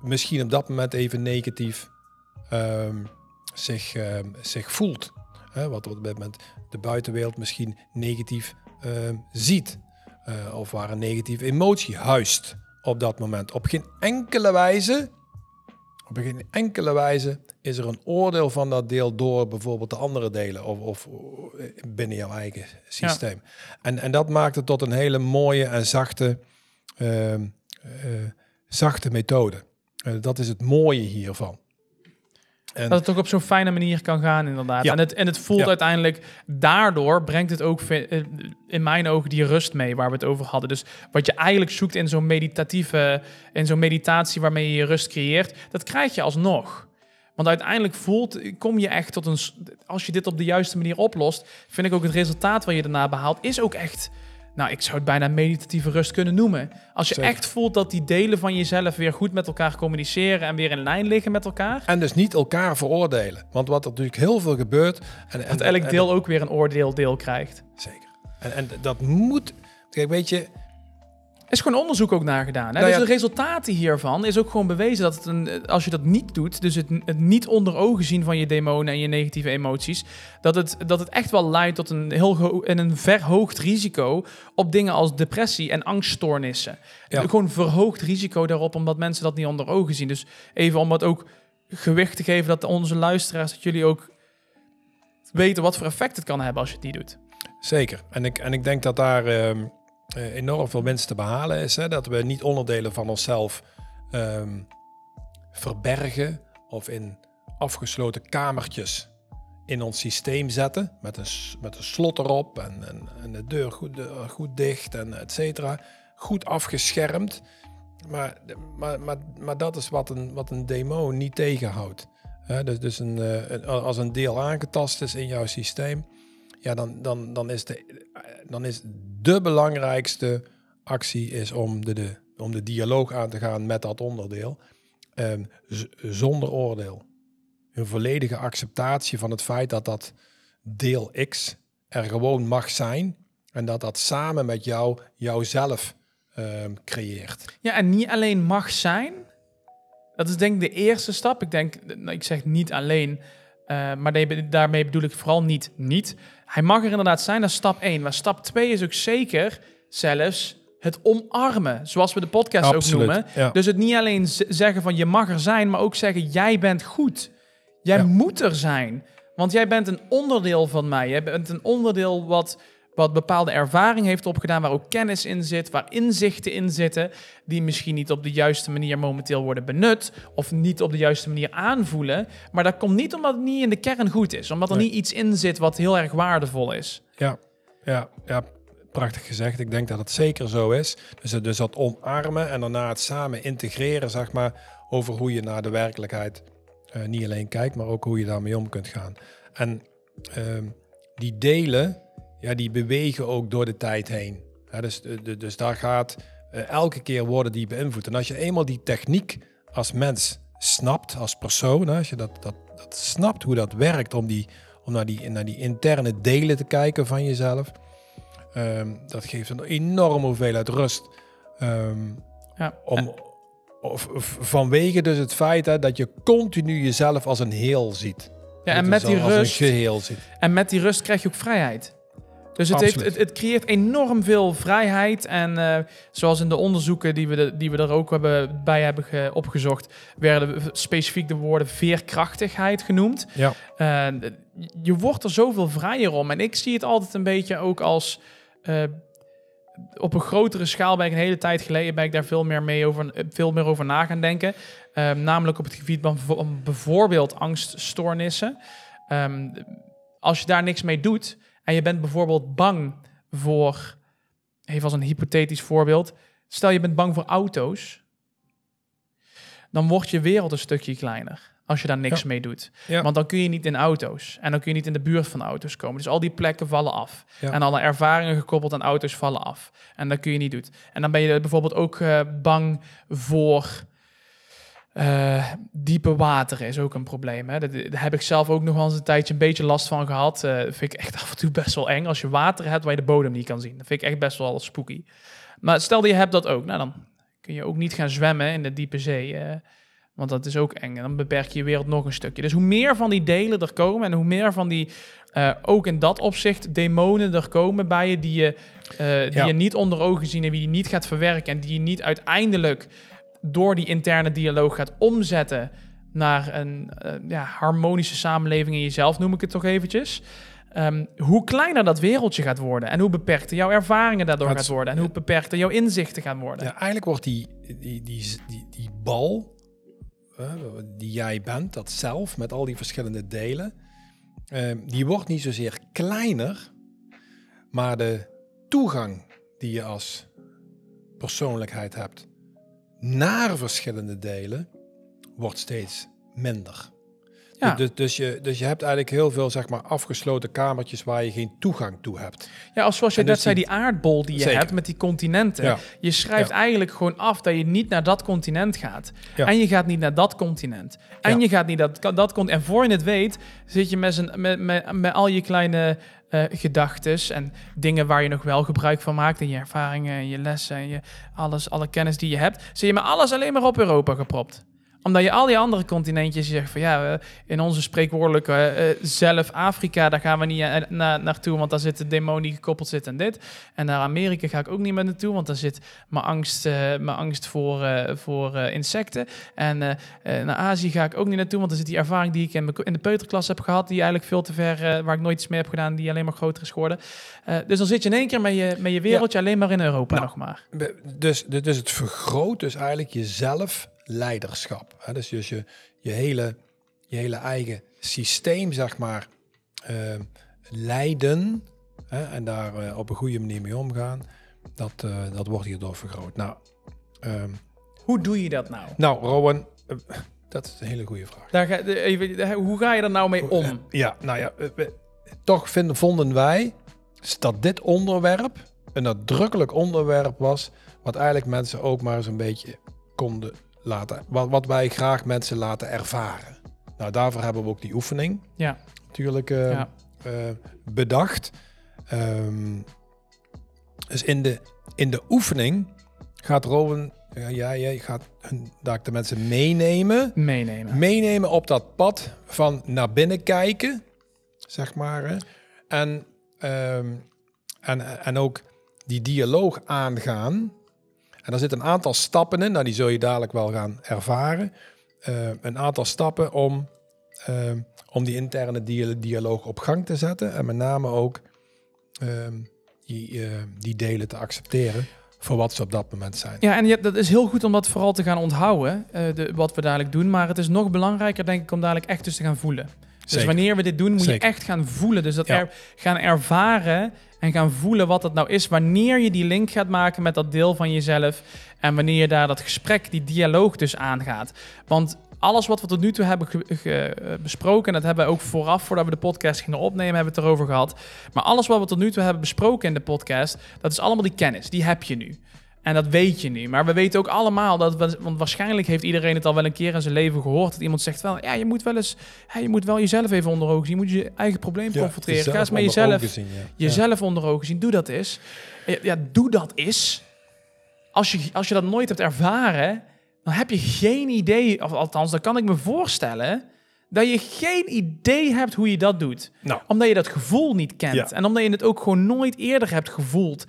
misschien op dat moment even negatief ehm, zich, ehm, zich voelt. Hè, wat op dit moment de buitenwereld misschien negatief ehm, ziet. Eh, of waar een negatieve emotie huist op dat moment. Op geen enkele wijze, op geen enkele wijze is er een oordeel van dat deel door bijvoorbeeld de andere delen of, of eh, binnen jouw eigen systeem. En, en dat maakt het tot een hele mooie en zachte, ehm, eh, zachte methode. Eh, dat is het mooie hiervan. En, Dat het ook op zo'n fijne manier kan gaan, inderdaad. Ja. En, het, en het voelt Ja. uiteindelijk, daardoor brengt het ook eh, in mijn ogen die rust mee waar we het over hadden. Dus wat je eigenlijk zoekt in zo'n meditatieve, in zo'n meditatie waarmee je je rust creëert, dat krijg je alsnog. Want uiteindelijk voelt, kom je echt tot een, als je dit op de juiste manier oplost, vind ik ook het resultaat wat je daarna behaalt, is ook echt, nou ik zou het bijna meditatieve rust kunnen noemen. Als je Zeker. echt voelt dat die delen van jezelf weer goed met elkaar communiceren en weer in lijn liggen met elkaar. en dus niet elkaar veroordelen. Want wat er natuurlijk heel veel gebeurt. En, en, Dat elk en- deel ook weer een oordeeldeel krijgt. Zeker. En, en dat moet. Kijk, weet je, Er is gewoon onderzoek ook naar gedaan. Hè? Nou dus de resultaten hiervan is ook gewoon bewezen dat het een, als je dat niet doet, dus het, het niet onder ogen zien van je demonen en je negatieve emoties, dat het, dat het echt wel leidt tot een heel en een verhoogd risico op dingen als depressie en angststoornissen. Ja. Gewoon verhoogd risico daarop, omdat mensen dat niet onder ogen zien. Dus even om het ook gewicht te geven dat onze luisteraars, dat jullie ook weten wat voor effect het kan hebben als je het niet doet. zeker. En ik, en ik denk dat daar ehm, eh, enorm veel winst te behalen is. Hè? Dat we niet onderdelen van onszelf ehm, verbergen of in afgesloten kamertjes in ons systeem zetten. Met een, met een slot erop en, en, en de deur goed, eh, goed dicht en et cetera. Goed afgeschermd. Maar, maar, maar, dat is wat een, wat een demo niet tegenhoudt. Dus dus eh, een- als een deel aangetast is in jouw systeem, ja, dan, dan, dan, is de, dan is de belangrijkste actie is om de, de, om de dialoog aan te gaan met dat onderdeel. Z- zonder oordeel. Een volledige acceptatie van het feit dat dat deel X er gewoon mag zijn. En dat dat samen met jou jouzelf ehm, creëert. Ja, en niet alleen mag zijn. Dat is denk ik de eerste stap. Ik denk, nou, ik zeg niet alleen, eh, maar daarmee bedoel ik vooral niet niet. Hij mag er inderdaad zijn, dat is stap 1. Maar stap 2 is ook zeker zelfs het omarmen, zoals we de podcast ook noemen. Ja. Dus het niet alleen zeggen van je mag er zijn, maar ook zeggen jij bent goed. Jij Ja. moet er zijn. Want jij bent een onderdeel van mij. Jij bent een onderdeel wat, wat bepaalde ervaring heeft opgedaan, waar ook kennis in zit, waar inzichten in zitten, die misschien niet op de juiste manier momenteel worden benut, of niet op de juiste manier aanvoelen. Maar dat komt niet omdat het niet in de kern goed is, omdat er Nee. niet iets in zit wat heel erg waardevol is. Ja, ja, ja, prachtig gezegd. Ik denk dat het zeker zo is. Dus, het- dus dat omarmen en daarna het samen integreren, zeg maar, over hoe je naar de werkelijkheid eh, niet alleen kijkt, maar ook hoe je daarmee om kunt gaan. En ehm, die delen, ja, die bewegen ook door de tijd heen. Ja, dus, de- de- dus daar gaat eh, elke keer worden die beïnvloed. En als je eenmaal die techniek als mens snapt, als persoon, hè, als je dat, dat, dat snapt hoe dat werkt om, die, om naar, die, naar die interne delen te kijken van jezelf, ehm, dat geeft een enorme hoeveelheid rust. Ehm, Ja. om, of, of vanwege dus het feit hè, dat je continu jezelf als een heel ziet. Ja, en Dus met die als rust een geheel ziet. En met die rust krijg je ook vrijheid. Dus het, heeft, het, het creëert enorm veel vrijheid. En eh, zoals in de onderzoeken die we, de, die we er ook hebben, bij hebben ge- opgezocht, werden specifiek de woorden veerkrachtigheid genoemd. Ja. Eh, je wordt er zoveel vrijer om. En ik zie het altijd een beetje ook als. eh, op een grotere schaal ben ik een hele tijd geleden ben ik daar veel meer, mee over, veel meer over na gaan denken. Ehm, namelijk op het gebied van van bijvoorbeeld angststoornissen. Ehm, als je daar niks mee doet en je bent bijvoorbeeld bang voor, even als een hypothetisch voorbeeld, stel je bent bang voor auto's, dan wordt je wereld een stukje kleiner als je daar niks Ja. mee doet. Ja. Want dan kun je niet in auto's en dan kun je niet in de buurt van auto's komen. Dus al die plekken vallen af. Ja. En alle ervaringen gekoppeld aan auto's vallen af. En dat kun je niet doen. En dan ben je bijvoorbeeld ook eh, bang voor eh, diepe water is ook een probleem. Hè? Dat, daar heb ik zelf ook nog wel eens een tijdje een beetje last van gehad. Eh vind ik echt af en toe best wel eng. Als je water hebt waar je de bodem niet kan zien. Dat vind ik echt best wel spooky. Maar stel dat je hebt dat ook. Nou, dan kun je ook niet gaan zwemmen in de diepe zee. eh, want dat is ook eng. En dan beperk je je wereld nog een stukje. Dus hoe meer van die delen er komen... en hoe meer van die, ook in dat opzicht, demonen er komen bij je... die je, die Ja. je niet onder ogen zien en die je niet gaat verwerken... en die je niet uiteindelijk door die interne dialoog gaat omzetten naar een eh, ja, harmonische samenleving in jezelf, noem ik het toch eventjes. Ehm, hoe kleiner dat wereldje gaat worden en hoe beperkter jouw ervaringen daardoor gaat is- worden en hoe beperkter jouw inzichten gaan worden. Ja, eigenlijk wordt die, die, die, die, die bal die jij bent, dat zelf met al die verschillende delen, eh, die wordt niet zozeer kleiner, maar de toegang die je als persoonlijkheid hebt naar verschillende delen wordt steeds minder. Ja. Dus, dus, je, dus je hebt eigenlijk heel veel zeg maar, afgesloten kamertjes waar je geen toegang toe hebt. Ja, als zoals je En net dus zei, die- aardbol die je Zeker. hebt met die continenten. Ja. Je schrijft Ja. eigenlijk gewoon af dat je niet naar dat continent gaat. En je gaat niet naar dat continent. En je gaat niet dat, dat continent. En voor je het weet, zit je met, met, met, met al je kleine eh gedachtes en dingen waar je nog wel gebruik van maakt. En je ervaringen en je lessen en je alles, alle kennis die je hebt. Zit je met alles alleen maar op Europa gepropt omdat je al die andere continentjes je zegt van ja, in onze spreekwoordelijke eh, zelf Afrika, daar gaan we niet eh, na, naartoe, want daar zit de demon die gekoppeld zit en dit. En naar Amerika ga ik ook niet meer naartoe, want daar zit mijn angst, eh, mijn angst voor, eh, voor eh, insecten. En eh, eh, naar Azië ga ik ook niet naartoe, want daar zit die ervaring die ik in, in de peuterklas heb gehad, die eigenlijk veel te ver, eh, waar ik nooit iets mee heb gedaan, die alleen maar groter is geworden. Eh, dus dan zit je in één keer met je, met je wereldje alleen maar in Europa Nou, nog maar. Dus, dus het vergroot dus eigenlijk je zelfleiderschap. Hè? Dus, dus je, je, hele, je hele eigen systeem, zeg maar, eh, lijden hè, en daar eh, op een goede manier mee omgaan, dat, eh, dat wordt hierdoor vergroot. Nou, ehm, Hoe doe je dat nou? nou Rowan, dat is een hele goede vraag. Daar ga, even, hoe ga je er nou mee om? Ja, nou ja, we- toch vinden, vonden wij dat dit onderwerp een nadrukkelijk onderwerp was, wat eigenlijk mensen ook maar eens een beetje konden laten, wat, wat wij graag mensen laten ervaren. Nou, daarvoor hebben we ook die oefening Ja, natuurlijk eh, ja. eh, bedacht. Ehm, dus in de, in de oefening gaat Rowan, ja, jij, jij gaat hun, daar de mensen meenemen meenemen. meenemen op dat pad van naar binnen kijken, zeg maar. Hè? En, ehm, en, en ook die dialoog aangaan. En daar zitten een aantal stappen in, nou die zul je dadelijk wel gaan ervaren. Eh, een aantal stappen om, ehm, om die interne dia- dialoog op gang te zetten. En met name ook ehm, die, eh, die delen te accepteren voor wat ze op dat moment zijn. Ja, en je, dat is heel goed om dat vooral te gaan onthouden, eh, de, wat we dadelijk doen. Maar het is nog belangrijker, denk ik, om dadelijk echt dus te gaan voelen. Dus wanneer we dit doen, moet Zeker. je echt gaan voelen. Dus dat Ja. er, gaan ervaren en gaan voelen wat het nou is. Wanneer je die link gaat maken met dat deel van jezelf. En wanneer je daar dat gesprek, die dialoog dus aangaat. Want alles wat we tot nu toe hebben eh, besproken, en dat hebben we ook vooraf, voordat we de podcast gingen opnemen, hebben we het erover gehad. Maar alles wat we tot nu toe hebben besproken in de podcast, dat is allemaal die kennis. Die heb je nu. En dat weet je nu. Maar we weten ook allemaal dat, we, want waarschijnlijk heeft iedereen het al wel een keer in zijn leven gehoord, dat iemand zegt wel, ja, je moet wel eens, je moet wel jezelf even onder ogen zien. Je moet je eigen probleem confronteren. Ga eens met jezelf ogen zien, ja. jezelf onder ogen zien. Doe dat eens. Ja, doe dat eens. Als je, als je dat nooit hebt ervaren, dan heb je geen idee, of althans, dan kan ik me voorstellen, dat je geen idee hebt hoe je dat doet. Nou, Omdat je dat gevoel niet kent. En omdat je het ook gewoon nooit eerder hebt gevoeld.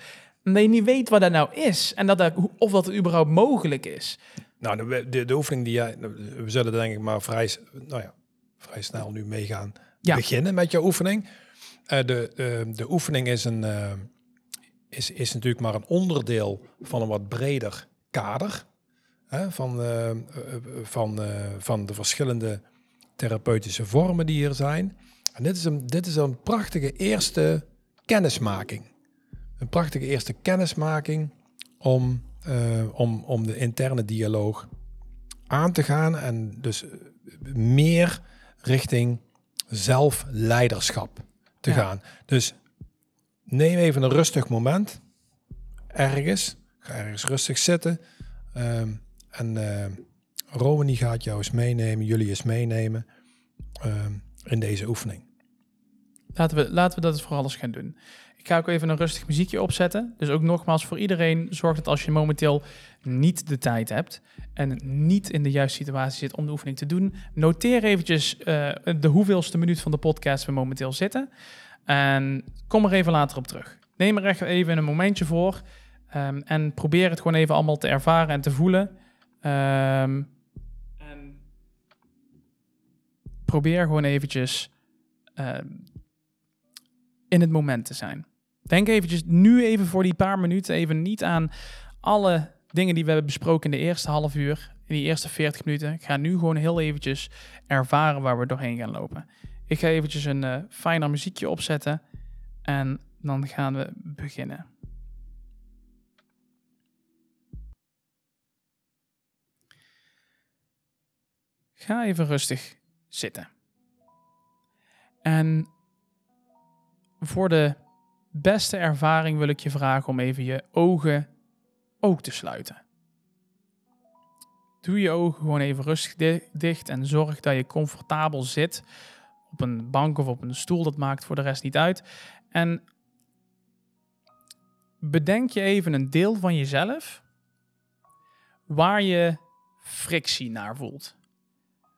Omdat je niet weet wat dat nou is. En dat dat, of dat het überhaupt mogelijk is. Nou, de, de, de oefening die jij... We zullen denk ik maar vrij, nou ja, vrij snel nu mee gaan Ja. beginnen met je oefening. Eh, de, de, de oefening is, een, eh, is, is natuurlijk maar een onderdeel van een wat breder kader. Hè, van, eh, van, van de verschillende therapeutische vormen die hier zijn. En dit is een, dit is een prachtige eerste kennismaking. Een prachtige eerste kennismaking om, eh, om, om de interne dialoog aan te gaan en dus eh, meer richting zelfleiderschap te Ja. gaan. Dus neem even een rustig moment ergens. Ga ergens rustig zitten. ehm, en eh Romani gaat jou eens meenemen, jullie eens meenemen ehm, in deze oefening. Laten we, laten we dat eens vooral eens gaan doen. Ik ga ook even een rustig muziekje opzetten. Dus ook nogmaals voor iedereen, zorg dat als je momenteel niet de tijd hebt en niet in de juiste situatie zit om de oefening te doen, noteer eventjes eh, de hoeveelste minuut van de podcast we momenteel zitten. En kom er even later op terug. Neem er echt even een momentje voor ehm, en probeer het gewoon even allemaal te ervaren en te voelen. Ehm, probeer gewoon eventjes ehm, in het moment te zijn. Denk eventjes nu even voor die paar minuten even niet aan alle dingen die we hebben besproken in de eerste half uur, in die eerste 40 minuten. Ik ga nu gewoon heel eventjes ervaren waar we doorheen gaan lopen. Ik ga eventjes een eh, fijner muziekje opzetten en dan gaan we beginnen. Ga even rustig zitten. En voor de beste ervaring wil ik je vragen om even je ogen ook te sluiten. Doe je ogen gewoon even rustig di- dicht en zorg dat je comfortabel zit op een bank of op een stoel. Dat maakt voor de rest niet uit. En bedenk je even een deel van jezelf waar je frictie naar voelt.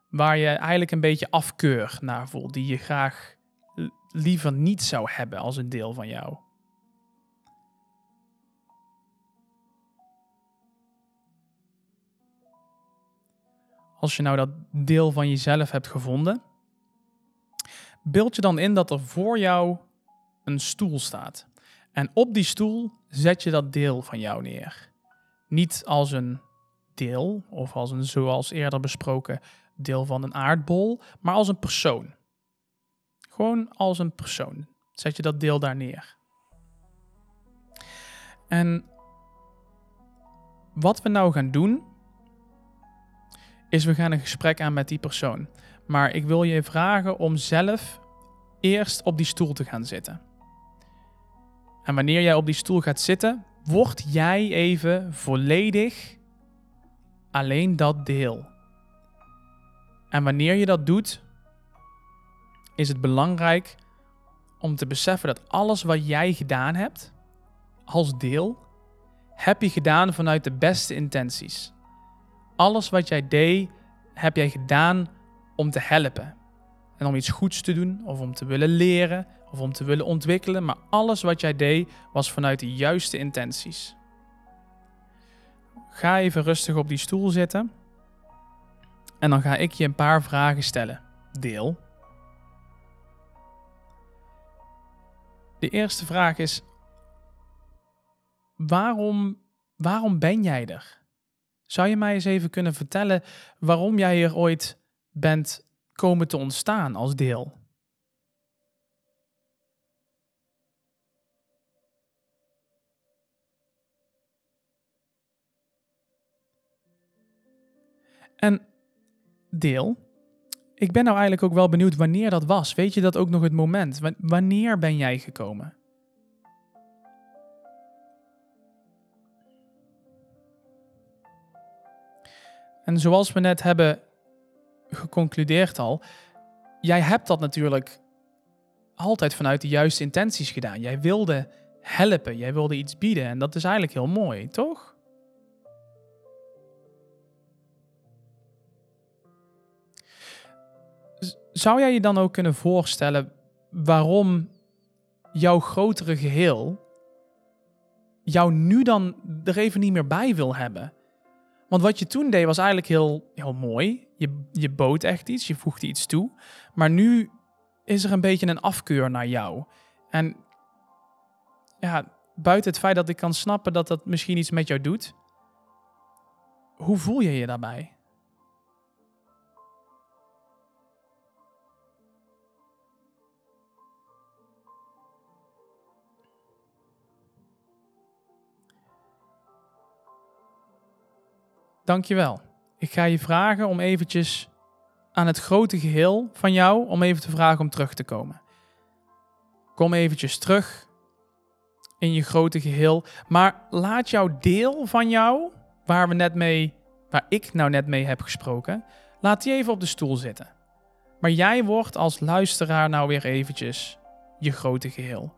Waar je eigenlijk een beetje afkeur naar voelt, die je graag liever niet zou hebben als een deel van jou. Als je nou dat deel van jezelf hebt gevonden, beeld je dan in dat er voor jou een stoel staat. En op die stoel zet je dat deel van jou neer. Niet als een deel, of als een, zoals eerder besproken, deel van een aardbol, maar als een persoon. Gewoon als een persoon. Zet je dat deel daar neer. En wat we nou gaan doen, is we gaan een gesprek aan met die persoon. Maar ik wil je vragen om zelf eerst op die stoel te gaan zitten. En wanneer jij op die stoel gaat zitten, word jij even volledig alleen dat deel. En wanneer je dat doet, is het belangrijk om te beseffen dat alles wat jij gedaan hebt, als deel, heb je gedaan vanuit de beste intenties. Alles wat jij deed, heb jij gedaan om te helpen. En om iets goeds te doen, of om te willen leren, of om te willen ontwikkelen. Maar alles wat jij deed, was vanuit de juiste intenties. Ga even rustig op die stoel zitten. En dan ga ik je een paar vragen stellen. Deel. De eerste vraag is: waarom, waarom ben jij er? Zou je mij eens even kunnen vertellen waarom jij hier ooit bent komen te ontstaan als deel? En deel, ik ben nou eigenlijk ook wel benieuwd wanneer dat was. Weet je dat ook nog het moment? Wanneer ben jij gekomen? En zoals we net hebben geconcludeerd al, jij hebt dat natuurlijk altijd vanuit de juiste intenties gedaan. Jij wilde helpen, jij wilde iets bieden en dat is eigenlijk heel mooi, toch? Zou jij je dan ook kunnen voorstellen waarom jouw grotere geheel jou nu dan er even niet meer bij wil hebben? Want wat je toen deed was eigenlijk heel, heel mooi. Je, je bood echt iets, je voegde iets toe. Maar nu is er een beetje een afkeur naar jou. En ja, buiten het feit dat ik kan snappen dat dat misschien iets met jou doet, hoe voel je je daarbij? Dankjewel. Ik ga je vragen om eventjes aan het grote geheel van jou, om even te vragen om terug te komen. Kom eventjes terug in je grote geheel, maar laat jouw deel van jou, waar we net mee, waar ik nou net mee heb gesproken, laat die even op de stoel zitten. Maar jij wordt als luisteraar nou weer eventjes je grote geheel.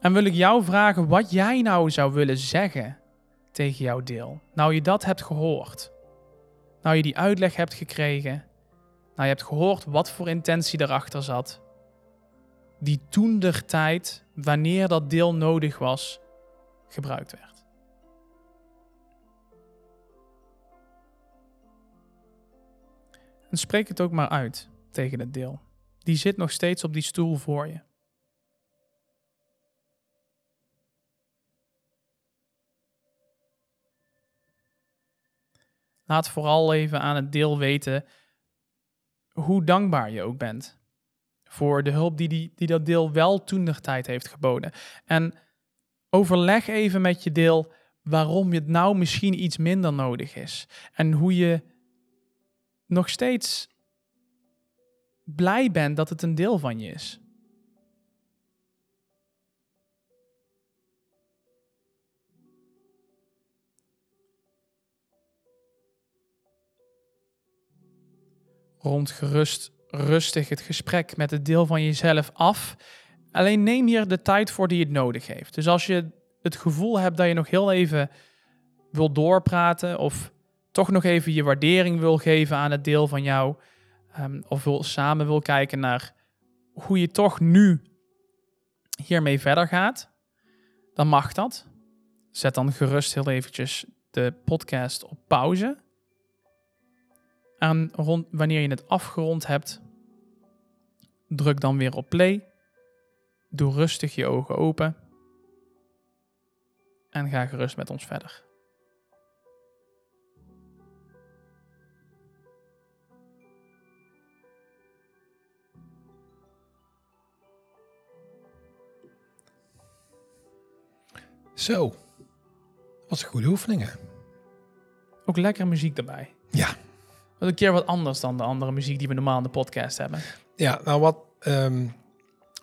En wil ik jou vragen wat jij nou zou willen zeggen tegen jouw deel. Nou je dat hebt gehoord. Nou je die uitleg hebt gekregen. Nou je hebt gehoord wat voor intentie erachter zat. Die toen der tijd, wanneer dat deel nodig was, gebruikt werd. En spreek het ook maar uit tegen het deel. Die zit nog steeds op die stoel voor je. Laat vooral even aan het deel weten hoe dankbaar je ook bent voor de hulp die, die, die dat deel wel toen de tijd heeft geboden. En overleg even met je deel waarom het nou misschien iets minder nodig is. En hoe je nog steeds blij bent dat het een deel van je is. Rond gerust, rustig het gesprek met het deel van jezelf af. Alleen neem hier de tijd voor die het nodig heeft. Dus als je het gevoel hebt dat je nog heel even wil doorpraten of toch nog even je waardering wil geven aan het deel van jou, um, of wil, samen wil kijken naar hoe je toch nu hiermee verder gaat, dan mag dat. Zet dan gerust heel eventjes de podcast op pauze. En rond, wanneer je het afgerond hebt, druk dan weer op play. Doe rustig je ogen open. En ga gerust met ons verder. Zo, wat een goede oefening hè? Ook lekker muziek erbij. Ja, wat een keer wat anders dan de andere muziek die we normaal in de podcast hebben. Ja, nou wat, ehm,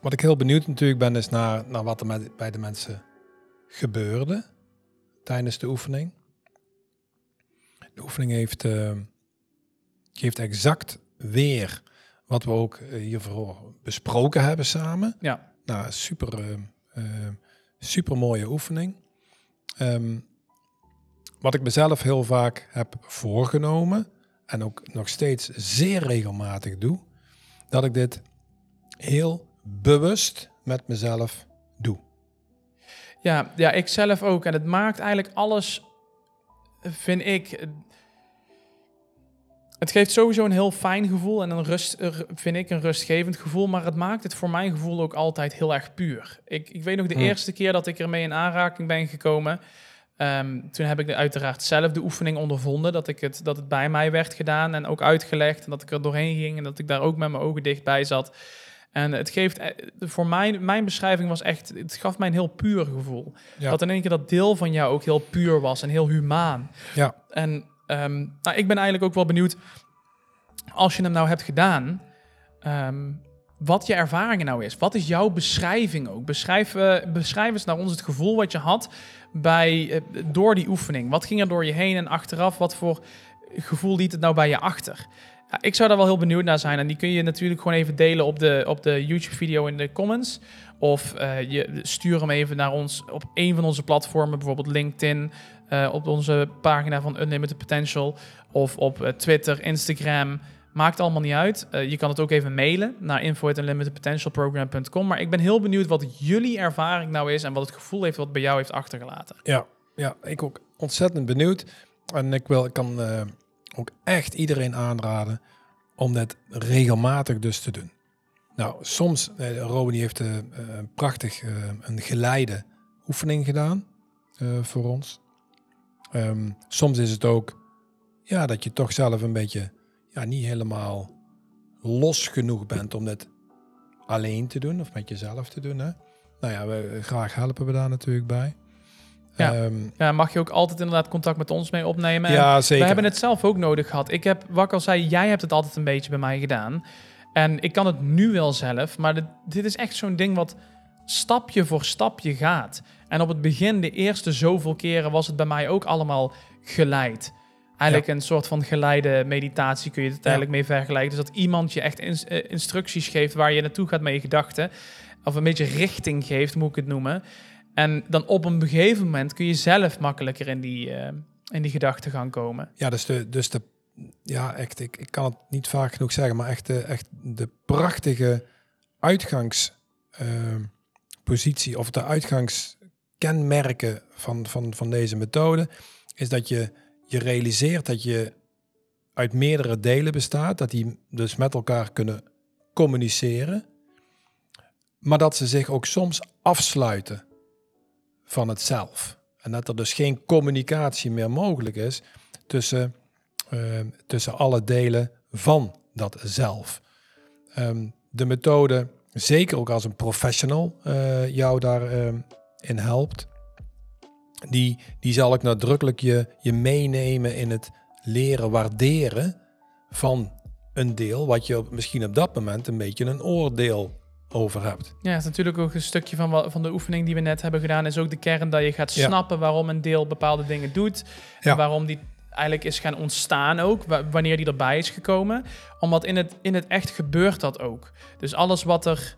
wat ik heel benieuwd natuurlijk ben, is naar, naar wat er met, bij de mensen gebeurde tijdens de oefening. De oefening heeft, ehm, geeft exact weer wat we ook eh, hiervoor besproken hebben samen. Ja. Nou, super, ehm, super mooie oefening. Wat ik mezelf heel vaak heb voorgenomen en ook nog steeds zeer regelmatig doe, dat ik dit heel bewust met mezelf doe. Ja, ja, ik zelf ook. En het maakt eigenlijk alles, vind ik. Het geeft sowieso een heel fijn gevoel en een rust, vind ik een rustgevend gevoel. Maar het maakt het voor mijn gevoel ook altijd heel erg puur. Ik, ik weet nog de Hmm. eerste keer dat ik ermee in aanraking ben gekomen. Ehm, toen heb ik uiteraard zelf de oefening ondervonden. Dat, ik het, dat het bij mij werd gedaan en ook uitgelegd. En dat ik er doorheen ging en dat ik daar ook met mijn ogen dicht bij zat. En het geeft, eh, voor mij, mijn beschrijving was echt, het gaf mij een heel puur gevoel. Ja. Dat in één keer dat deel van jou ook heel puur was en heel humaan. Ja, En ehm, nou, ik ben eigenlijk ook wel benieuwd, als je hem nou hebt gedaan, ehm, wat je ervaringen nou is. Wat is jouw beschrijving ook? Beschrijf, eh, beschrijf eens naar ons het gevoel wat je had bij, eh, door die oefening. Wat ging er door je heen en achteraf? Wat voor gevoel liet het nou bij je achter? Ik zou daar wel heel benieuwd naar zijn. En die kun je natuurlijk gewoon even delen op de, op de YouTube-video in de comments. Of eh, je stuur hem even naar ons op een van onze platformen, bijvoorbeeld LinkedIn, op onze pagina van Unlimited Potential, of op Twitter, Instagram. Maakt allemaal niet uit. Eh, je kan het ook even mailen naar info.unlimitedpotentialprogram.com. Maar ik ben heel benieuwd wat jullie ervaring nou is en wat het gevoel heeft wat bij jou heeft achtergelaten. ja, ja, ik ook ontzettend benieuwd. En ik, wil, ik kan eh, ook echt iedereen aanraden om dat regelmatig dus te doen. Nou, soms, eh, Robin heeft eh, prachtig een geleide oefening gedaan voor ons. Ehm, soms is het ook ja, dat je toch zelf een beetje ja, niet helemaal los genoeg bent om dit alleen te doen of met jezelf te doen. Hè? Nou ja, we, graag helpen we daar natuurlijk bij. Ja. Ehm, Ja, mag je ook altijd inderdaad contact met ons mee opnemen. En ja zeker. We hebben het zelf ook nodig gehad. Ik heb, wat ik al zei, jij hebt het altijd een beetje bij mij gedaan. En ik kan het nu wel zelf, maar dit, dit is echt zo'n ding wat stapje voor stapje gaat. En op het begin, de eerste zoveel keren, was het bij mij ook allemaal geleid. Eigenlijk een soort van geleide meditatie kun je het eigenlijk mee vergelijken. Dus dat iemand je echt ins- eh, instructies geeft waar je naartoe gaat met je gedachten. Of een beetje richting geeft, moet ik het noemen. En dan op een gegeven moment kun je zelf makkelijker in die, eh, in die gedachten gaan komen. Ja, dus de, dus de ja, echt, ik, ik kan het niet vaak genoeg zeggen, maar echt de, echt de prachtige uitgangspositie of de uitgangskenmerken van, van, van deze methode is dat je je realiseert dat je uit meerdere delen bestaat, dat die dus met elkaar kunnen communiceren, maar dat ze zich ook soms afsluiten van het zelf. En dat er dus geen communicatie meer mogelijk is tussen, eh, tussen alle delen van dat zelf. Ehm, de methode, zeker ook als een professional eh, jou daarin in helpt, die, die zal ik nadrukkelijk je, je meenemen in het leren waarderen van een deel wat je misschien op dat moment een beetje een oordeel over hebt. Ja, het is natuurlijk ook een stukje van, van de oefening die we net hebben gedaan. Is ook de kern dat je gaat Ja. snappen waarom een deel bepaalde dingen doet. Ja. En waarom die eigenlijk is gaan ontstaan ook. wa- wanneer die erbij is gekomen. Omdat in het, in het echt gebeurt dat ook. Dus alles wat er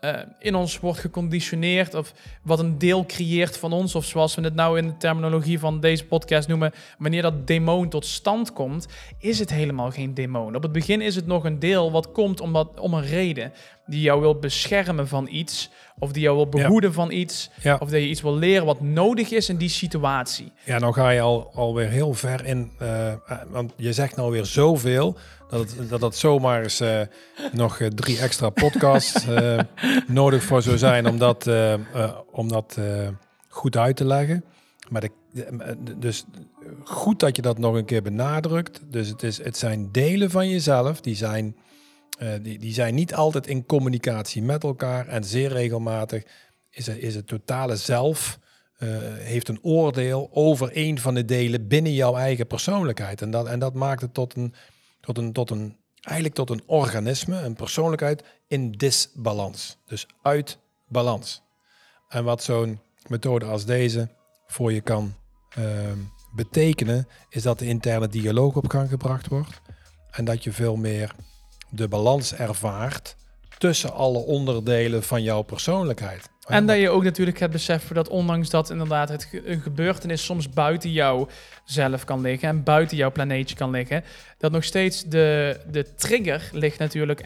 eh, in ons wordt geconditioneerd. Of wat een deel creëert van ons. Of zoals we het nou in de terminologie van deze podcast noemen. Wanneer dat demon tot stand komt. Is het helemaal geen demon. Op het begin is het nog een deel wat komt omdat, om een reden die jou wil beschermen van iets, of die jou wil behoeden van iets, Ja. of dat je iets wil leren wat nodig is in die situatie. Ja, nou ga je al, alweer heel ver in. eh, eh, want je zegt nou weer zoveel. Dat het, dat zomaar eens eh, nog eh, drie extra podcasts eh, nodig voor zou zijn om dat, om dat goed uit te leggen. Maar de, dus goed dat je dat nog een keer benadrukt. Dus het, is, het zijn delen van jezelf. Die zijn, die, die zijn niet altijd in communicatie met elkaar. En zeer regelmatig is, er, is het totale zelf heeft een oordeel over een van de delen binnen jouw eigen persoonlijkheid. En dat, en dat maakt het tot een, tot een, tot een, eigenlijk tot een organisme, een persoonlijkheid in disbalans. Dus uit balans. En wat zo'n methode als deze voor je kan ehm, betekenen, is dat de interne dialoog op gang gebracht wordt. En dat je veel meer de balans ervaart tussen alle onderdelen van jouw persoonlijkheid. En dat je ook natuurlijk het beseffen dat ondanks dat inderdaad het ge- een gebeurtenis soms buiten jou zelf kan liggen en buiten jouw planeetje kan liggen, dat nog steeds de, de trigger ligt natuurlijk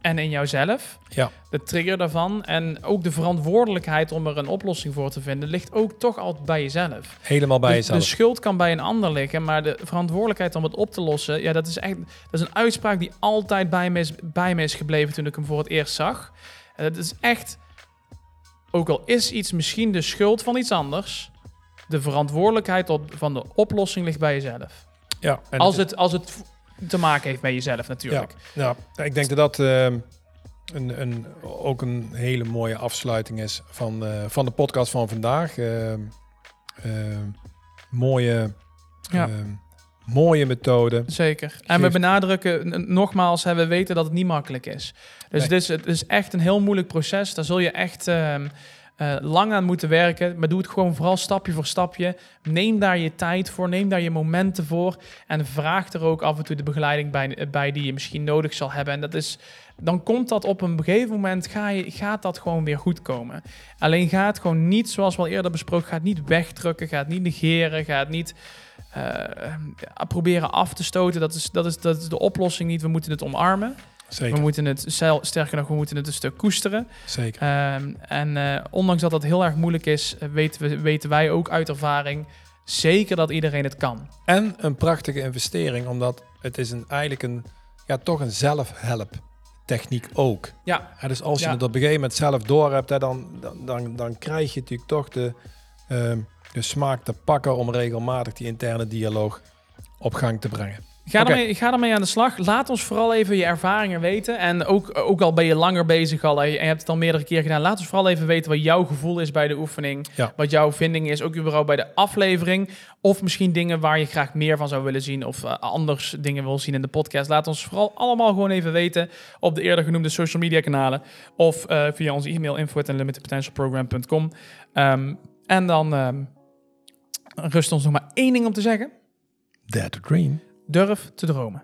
en in jouzelf. Ja. De trigger daarvan en ook de verantwoordelijkheid om er een oplossing voor te vinden ligt ook toch altijd bij jezelf. Helemaal bij de, jezelf. de schuld kan bij een ander liggen, maar de verantwoordelijkheid om het op te lossen, ja, dat is echt dat is een uitspraak die altijd bij me is, bij me is gebleven toen ik hem voor het eerst zag. En dat is echt, ook al is iets misschien de schuld van iets anders, de verantwoordelijkheid op, van de oplossing ligt bij jezelf. ja, en als, het, als het te maken heeft met jezelf natuurlijk. Ja, ik denk dat dat ehm, een, een, ook een hele mooie afsluiting is van, eh, van de podcast van vandaag. Ehm, ehm, mooie, Ja. Mooie methode. Zeker. En we benadrukken nogmaals, hè, we weten dat het niet makkelijk is. Dus Nee. het, is, het is echt een heel moeilijk proces. Daar zul je echt ehm, eh, lang aan moeten werken. Maar doe het gewoon vooral stapje voor stapje. Neem daar je tijd voor, neem daar je momenten voor. En vraag er ook af en toe de begeleiding bij, bij die je misschien nodig zal hebben. En dat is, dan komt dat op een gegeven moment, ga je, gaat dat gewoon weer goed komen. Alleen ga het gewoon niet, zoals we al eerder besproken, ga het niet wegdrukken, ga het niet negeren, ga het niet eh, proberen af te stoten. Dat is, dat, is, dat is de oplossing niet. We moeten het omarmen. Zeker, We moeten het, sterker nog, we moeten het een stuk koesteren. zeker. Ehm, en eh, ondanks dat dat heel erg moeilijk is, eh, weten, we, weten wij ook uit ervaring zeker dat iedereen het kan. En een prachtige investering, omdat het is een, eigenlijk een, ja, toch een zelfhelp techniek ook. Ja, Ja, dus als je Ja. het op een gegeven moment zelf door hebt, hè, dan, dan, dan, dan krijg je natuurlijk toch de, ehm, de smaak te pakken om regelmatig die interne dialoog op gang te brengen. Ga, Oké. ermee, ga ermee aan de slag. Laat ons vooral even je ervaringen weten. En ook, ook al ben je langer bezig al en je hebt het al meerdere keer gedaan, laat ons vooral even weten wat jouw gevoel is bij de oefening. Ja. Wat jouw vinding is, ook überhaupt bij de aflevering. Of misschien dingen waar je graag meer van zou willen zien of eh, anders dingen wil zien in de podcast. Laat ons vooral allemaal gewoon even weten op de eerder genoemde social media kanalen. Of eh, via onze e-mail info@unlimitedpotentialprogram.com. Ehm, en dan ehm, rust ons nog maar één ding om te zeggen. Dare to dream. Durf te dromen.